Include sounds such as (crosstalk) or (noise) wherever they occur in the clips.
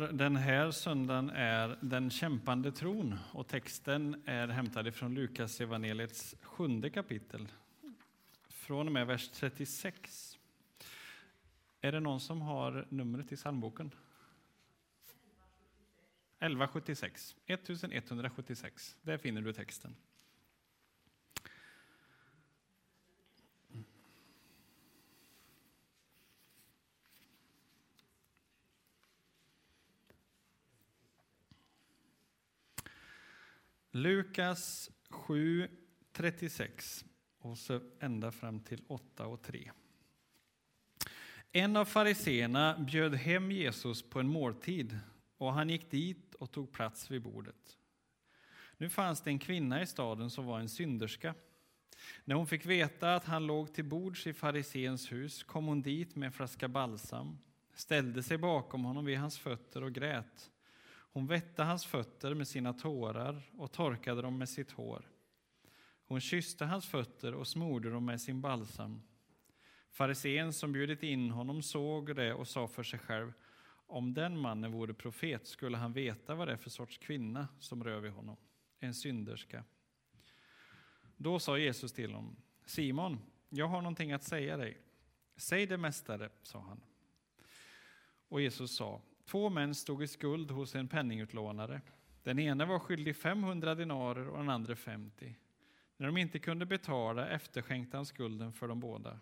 för den här söndagen är Den kämpande tron och texten är hämtad från Lukas evangeliets sjunde kapitel från och med vers 36. Är det någon som har numret i psalmboken? 1176. 1176. Där finner du texten. Lukas 7, 36 och så ända fram till 8 och 3. En av fariseerna bjöd hem Jesus på en måltid och han gick dit och tog plats vid bordet. Nu fanns det en kvinna i staden som var en synderska. När hon fick veta att han låg till bords i fariséns hus kom hon dit med en flaska balsam, ställde sig bakom honom vid hans fötter och grät. Hon vette hans fötter med sina tårar och torkade dem med sitt hår. Hon kysste hans fötter och smorde dem med sin balsam. Farisén som bjudit in honom såg det och sa för sig själv om den mannen vore profet skulle han veta vad det är för sorts kvinna som rör vid honom, en synderska. Då sa Jesus till honom, Simon, jag har någonting att säga dig. Säg det, mästare, sa han. Och Jesus sa, Två män stod i skuld hos en penningutlånare. Den ene var skyldig 500 dinarer och den andra 50. När de inte kunde betala efterskänkte han skulden för de båda.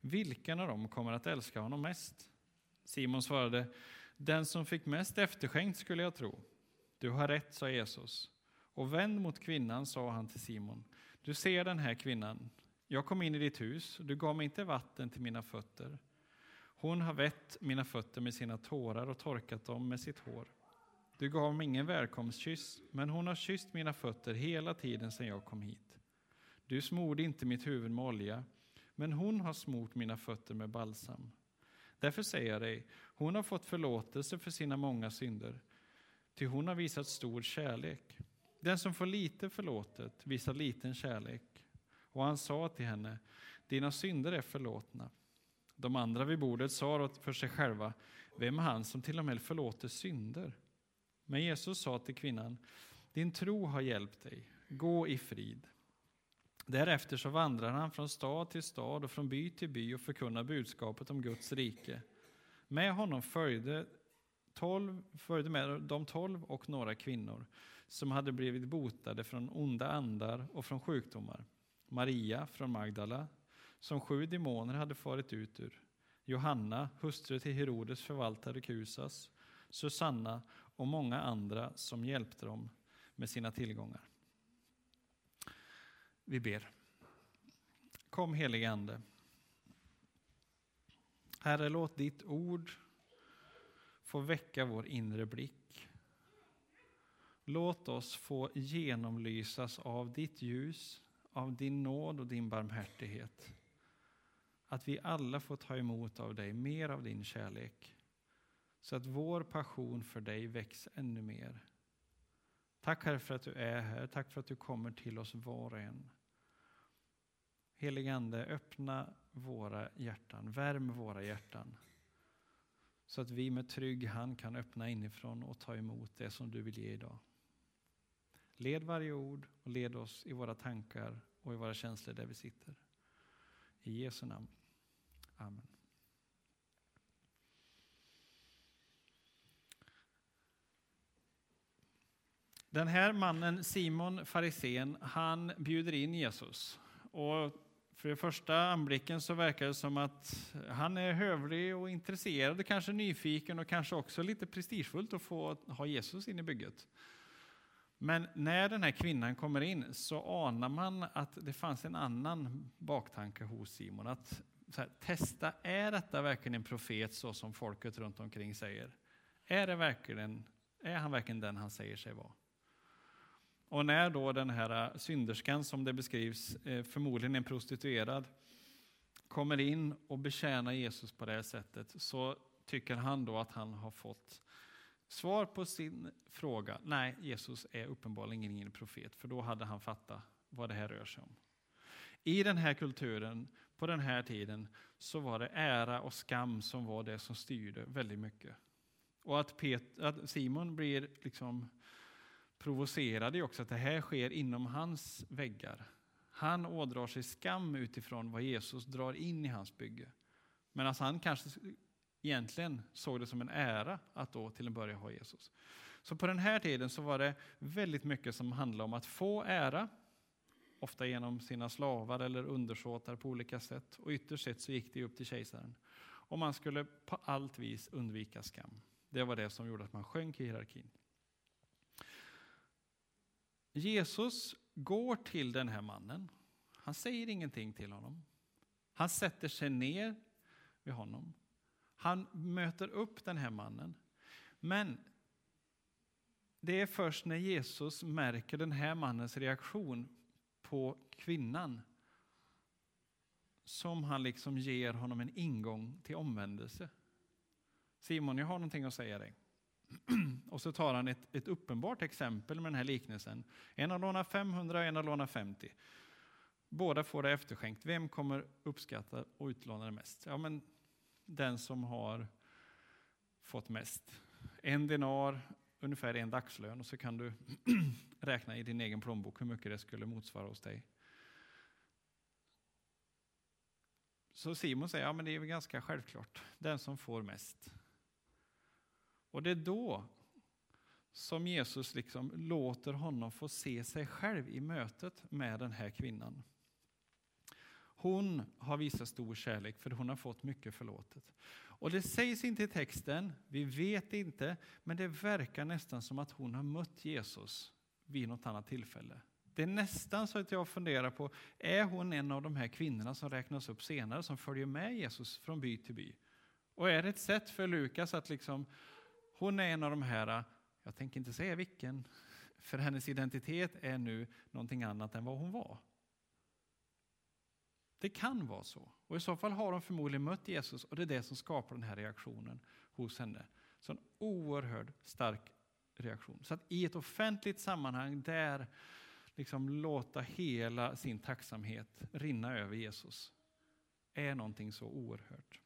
Vilken av dem kommer att älska honom mest? Simon svarade, den som fick mest efterskänkt skulle jag tro. Du har rätt, sa Jesus. Och vänd mot kvinnan, sa han till Simon. Du ser den här kvinnan. Jag kom in i ditt hus, och du gav mig inte vatten till mina fötter. Hon har vett mina fötter med sina tårar och torkat dem med sitt hår. Du gav mig ingen välkomstkyss, men hon har kysst mina fötter hela tiden sedan jag kom hit. Du smorde inte mitt huvud med olja, men hon har smort mina fötter med balsam. Därför säger jag dig, hon har fått förlåtelse för sina många synder, ty hon har visat stor kärlek. Den som får lite förlåtet visar liten kärlek. Och han sa till henne, dina synder är förlåtna. De andra vid bordet sa för sig själva, vem är han som till och med förlåter synder? Men Jesus sa till kvinnan, din tro har hjälpt dig, gå i frid. Därefter så vandrar han från stad till stad och från by till by och förkunnar budskapet om Guds rike. Med honom följde, tolv, följde med de tolv och några kvinnor som hade blivit botade från onda andar och från sjukdomar. Maria från Magdala, som sju demoner hade farit ut ur. Johanna, hustru till Herodes förvaltare Kusas, Susanna och många andra som hjälpte dem med sina tillgångar. Vi ber. Kom helige Ande. Herre, låt ditt ord få väcka vår inre blick. Låt oss få genomlysas av ditt ljus, av din nåd och din barmhärtighet. Att vi alla får ta emot av dig mer av din kärlek. Så att vår passion för dig väcks ännu mer. Tack Herre för att du är här. Tack för att du kommer till oss var och en. Helige Ande, öppna våra hjärtan, värm våra hjärtan. Så att vi med trygg hand kan öppna inifrån och ta emot det som du vill ge idag. Led varje ord och led oss i våra tankar och i våra känslor där vi sitter. I Jesu namn. Amen. Den här mannen, Simon farisén, han bjuder in Jesus. Och för det första anblicken så verkar det som att han är hövlig och intresserad, kanske nyfiken och kanske också lite prestigefullt att få ha Jesus in i bygget. Men när den här kvinnan kommer in så anar man att det fanns en annan baktanke hos Simon. Att här, testa, är detta verkligen en profet så som folket runt omkring säger? Är, det verkligen, är han verkligen den han säger sig vara? Och när då den här eh, synderskan, som det beskrivs, eh, förmodligen en prostituerad, kommer in och betjänar Jesus på det här sättet så tycker han då att han har fått svar på sin fråga. Nej, Jesus är uppenbarligen ingen profet, för då hade han fattat vad det här rör sig om. I den här kulturen, på den här tiden, så var det ära och skam som var det som styrde väldigt mycket. Och att, Pet, att Simon blir liksom provocerad i också att det här sker inom hans väggar. Han ådrar sig skam utifrån vad Jesus drar in i hans bygge. Medan alltså han kanske egentligen såg det som en ära att då till en början ha Jesus. Så på den här tiden så var det väldigt mycket som handlade om att få ära, ofta genom sina slavar eller undersåtar på olika sätt. Och ytterst sett så gick det upp till kejsaren. Och man skulle på allt vis undvika skam. Det var det som gjorde att man sjönk i hierarkin. Jesus går till den här mannen. Han säger ingenting till honom. Han sätter sig ner vid honom. Han möter upp den här mannen. Men det är först när Jesus märker den här mannens reaktion på kvinnan som han liksom ger honom en ingång till omvändelse. Simon, jag har någonting att säga dig. (clears throat) Och så tar han ett, ett uppenbart exempel med den här liknelsen. En har lånat 500 och en har lånat 50. Båda får det efterskänkt. Vem kommer uppskatta och utlåna det mest? Ja, men den som har fått mest. En dinar, ungefär en dagslön, och så kan du (clears throat) räkna i din egen plånbok hur mycket det skulle motsvara hos dig. Så Simon säger, ja men det är väl ganska självklart, den som får mest. Och det är då som Jesus liksom låter honom få se sig själv i mötet med den här kvinnan. Hon har visat stor kärlek för hon har fått mycket förlåtet. Och det sägs inte i texten, vi vet inte, men det verkar nästan som att hon har mött Jesus vid något annat tillfälle. Det är nästan så att jag funderar på, är hon en av de här kvinnorna som räknas upp senare, som följer med Jesus från by till by? Och är det ett sätt för Lukas att liksom, hon är en av de här, jag tänker inte säga vilken, för hennes identitet är nu någonting annat än vad hon var. Det kan vara så. Och I så fall har hon förmodligen mött Jesus och det är det som skapar den här reaktionen hos henne. Så en oerhört stark reaktion. Så att i ett offentligt sammanhang där liksom låta hela sin tacksamhet rinna över Jesus är någonting så oerhört.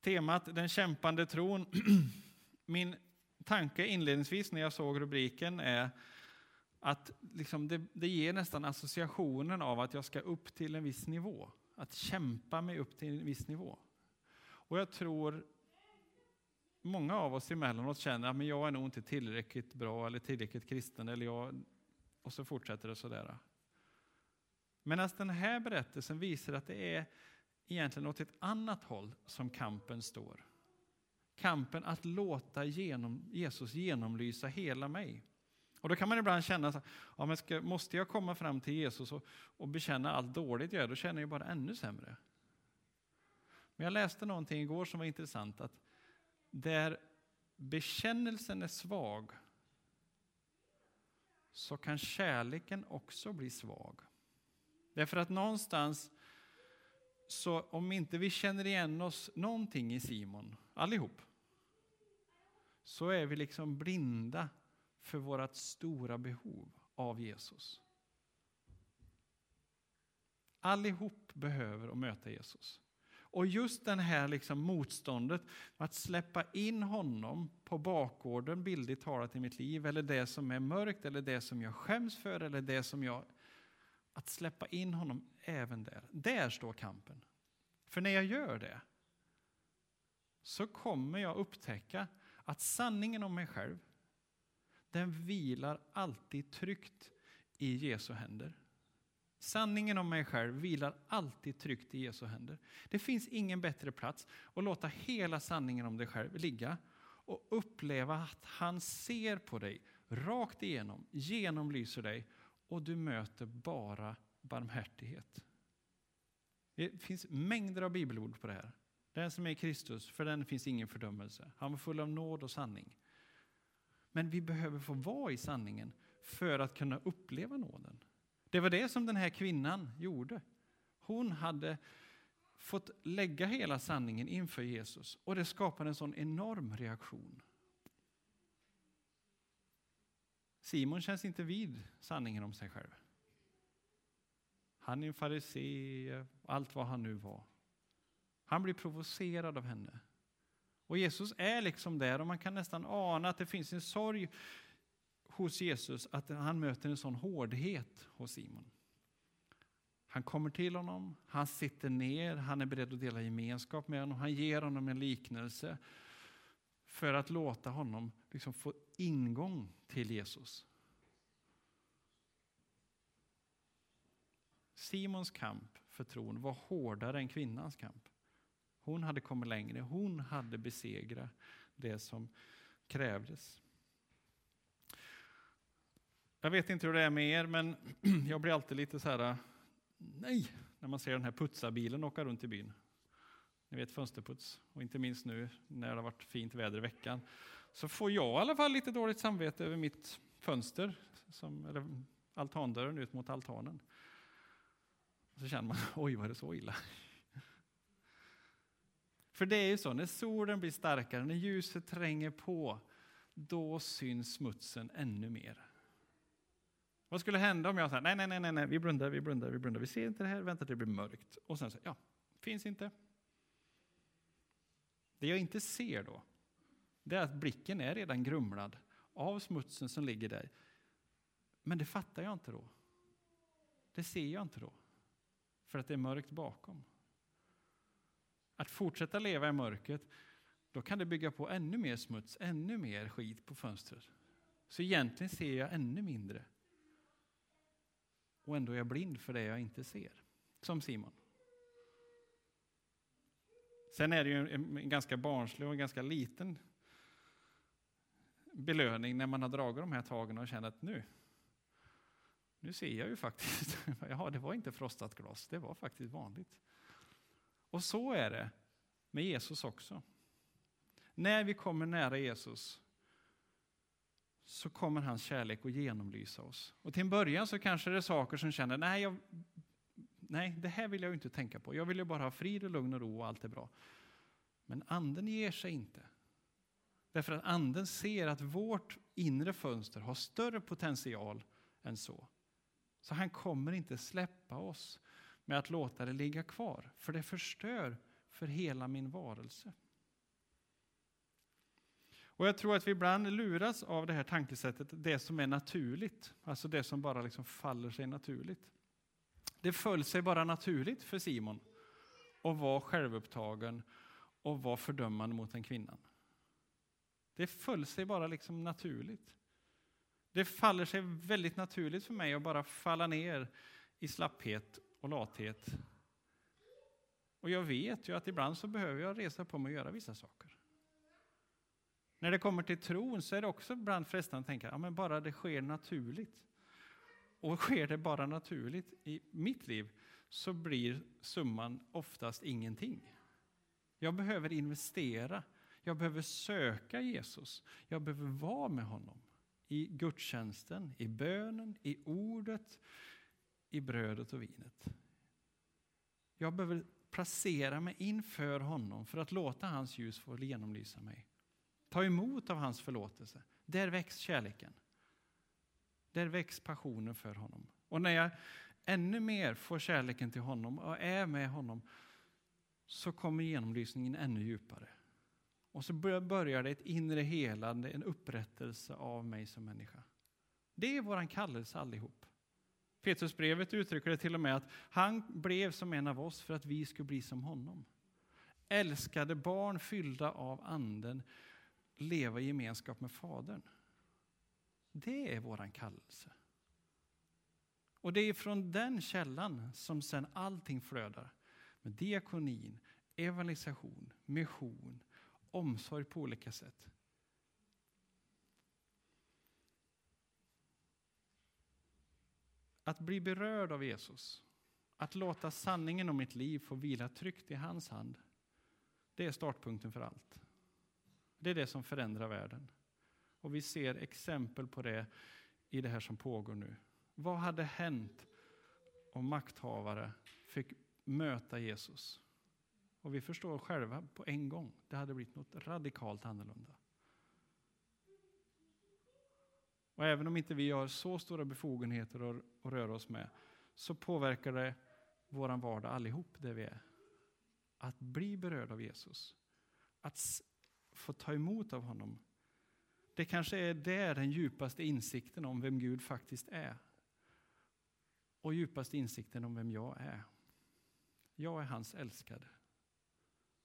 Temat den kämpande tron. (clears throat) Min tanke inledningsvis när jag såg rubriken är att liksom det, det ger nästan associationen av att jag ska upp till en viss nivå. Att kämpa mig upp till en viss nivå. Och jag tror många av oss emellanåt känner ah, att jag är nog inte tillräckligt bra eller tillräckligt kristen. Eller jag, och så fortsätter det sådär. Men den här berättelsen visar att det är egentligen åt ett annat håll som kampen står. Kampen att låta genom, Jesus genomlysa hela mig. Och då kan man ibland känna, så, ja, men ska, måste jag komma fram till Jesus och, och bekänna allt dåligt jag gör, då känner jag bara ännu sämre. Men jag läste någonting igår som var intressant, att där bekännelsen är svag så kan kärleken också bli svag. Därför att någonstans, så om inte vi känner igen oss någonting i Simon, allihop, så är vi liksom blinda för vårt stora behov av Jesus. Allihop behöver att möta Jesus. Och just det här liksom motståndet, att släppa in honom på bakgården, bildligt talat i mitt liv, eller det som är mörkt, eller det som jag skäms för, eller det som jag... Att släppa in honom även där. Där står kampen. För när jag gör det, så kommer jag upptäcka att sanningen om mig själv, den vilar alltid tryggt i Jesu händer. Sanningen om mig själv vilar alltid tryggt i Jesu händer. Det finns ingen bättre plats att låta hela sanningen om dig själv ligga och uppleva att han ser på dig rakt igenom, genomlyser dig och du möter bara barmhärtighet. Det finns mängder av bibelord på det här. Den som är Kristus, för den finns ingen fördömelse. Han var full av nåd och sanning. Men vi behöver få vara i sanningen för att kunna uppleva nåden. Det var det som den här kvinnan gjorde. Hon hade fått lägga hela sanningen inför Jesus och det skapade en sån enorm reaktion. Simon känns inte vid sanningen om sig själv. Han är en farisé, allt vad han nu var. Han blir provocerad av henne. Och Jesus är liksom där och man kan nästan ana att det finns en sorg hos Jesus att han möter en sån hårdhet hos Simon. Han kommer till honom, han sitter ner, han är beredd att dela gemenskap med honom, han ger honom en liknelse för att låta honom liksom få ingång till Jesus. Simons kamp för tron var hårdare än kvinnans kamp. Hon hade kommit längre, hon hade besegrat det som krävdes. Jag vet inte hur det är med er, men (clears throat) jag blir alltid lite så här, äh, nej, när man ser den här putsarbilen åka runt i byn. Ni vet fönsterputs, och inte minst nu när det har varit fint väder i veckan. Så får jag i alla fall lite dåligt samvete över mitt fönster, som, eller altandörren ut mot altanen. Så känner man, (laughs) oj var det så illa? För det är ju så, när solen blir starkare, när ljuset tränger på, då syns smutsen ännu mer. Vad skulle hända om jag sa, nej, nej, nej, nej, vi blundar, vi blundar, vi blundar, vi ser inte det här, vänta det blir mörkt. Och sen så, ja, finns inte. Det jag inte ser då, det är att blicken är redan grumlad av smutsen som ligger där. Men det fattar jag inte då. Det ser jag inte då. För att det är mörkt bakom. Att fortsätta leva i mörkret, då kan det bygga på ännu mer smuts, ännu mer skit på fönstret. Så egentligen ser jag ännu mindre. Och ändå är jag blind för det jag inte ser. Som Simon. Sen är det ju en ganska barnslig och en ganska liten belöning när man har dragit de här tagen och känner att nu, nu ser jag ju faktiskt, (laughs) ja det var inte frostat glas, det var faktiskt vanligt. Och så är det med Jesus också. När vi kommer nära Jesus så kommer hans kärlek att genomlysa oss. Och till en början så kanske det är saker som känner, nej, jag, nej, det här vill jag inte tänka på. Jag vill ju bara ha frid och lugn och ro och allt är bra. Men anden ger sig inte. Därför att anden ser att vårt inre fönster har större potential än så. Så han kommer inte släppa oss med att låta det ligga kvar, för det förstör för hela min varelse. Och Jag tror att vi ibland luras av det här tankesättet, det som är naturligt, alltså det som bara liksom faller sig naturligt. Det föll sig bara naturligt för Simon att vara självupptagen och vara fördömande mot den kvinnan. Det föll sig bara liksom naturligt. Det faller sig väldigt naturligt för mig att bara falla ner i slapphet och lathet. Och jag vet ju att ibland så behöver jag resa på mig och göra vissa saker. När det kommer till tron så är det också ibland frestande att tänka, ja men bara det sker naturligt. Och sker det bara naturligt i mitt liv så blir summan oftast ingenting. Jag behöver investera, jag behöver söka Jesus, jag behöver vara med honom i gudstjänsten, i bönen, i ordet, i brödet och vinet. Jag behöver placera mig inför honom för att låta hans ljus få genomlysa mig. Ta emot av hans förlåtelse. Där väcks kärleken. Där väcks passionen för honom. Och när jag ännu mer får kärleken till honom och är med honom så kommer genomlysningen ännu djupare. Och så börjar det ett inre helande, en upprättelse av mig som människa. Det är vår kallelse allihop. Petrusbrevet uttrycker det till och med att han blev som en av oss för att vi skulle bli som honom. Älskade barn fyllda av anden, leva i gemenskap med Fadern. Det är våran kallelse. Och det är från den källan som sen allting flödar. Med diakonin, evangelisation, mission, omsorg på olika sätt. Att bli berörd av Jesus, att låta sanningen om mitt liv få vila tryggt i hans hand, det är startpunkten för allt. Det är det som förändrar världen. Och vi ser exempel på det i det här som pågår nu. Vad hade hänt om makthavare fick möta Jesus? Och vi förstår själva på en gång, det hade blivit något radikalt annorlunda. Och även om inte vi har så stora befogenheter att röra oss med, så påverkar det vår vardag allihop där vi är. Att bli berörd av Jesus. Att få ta emot av honom. Det kanske är där den djupaste insikten om vem Gud faktiskt är. Och djupaste insikten om vem jag är. Jag är hans älskade.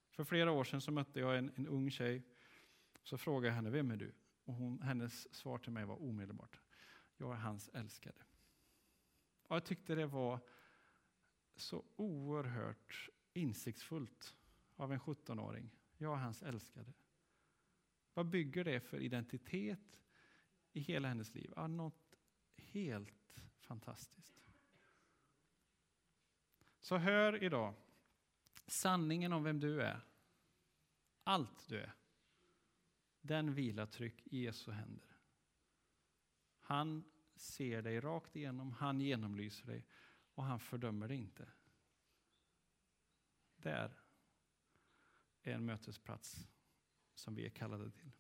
För flera år sedan så mötte jag en, en ung tjej. Så frågade jag henne, vem är du? Och hon, hennes svar till mig var omedelbart, jag är hans älskade. Och jag tyckte det var så oerhört insiktsfullt av en 17-åring. Jag är hans älskade. Vad bygger det för identitet i hela hennes liv? Ja, något helt fantastiskt. Så hör idag sanningen om vem du är. Allt du är. Den vila tryck i Jesu händer. Han ser dig rakt igenom, han genomlyser dig och han fördömer dig inte. Där är en mötesplats som vi är kallade till.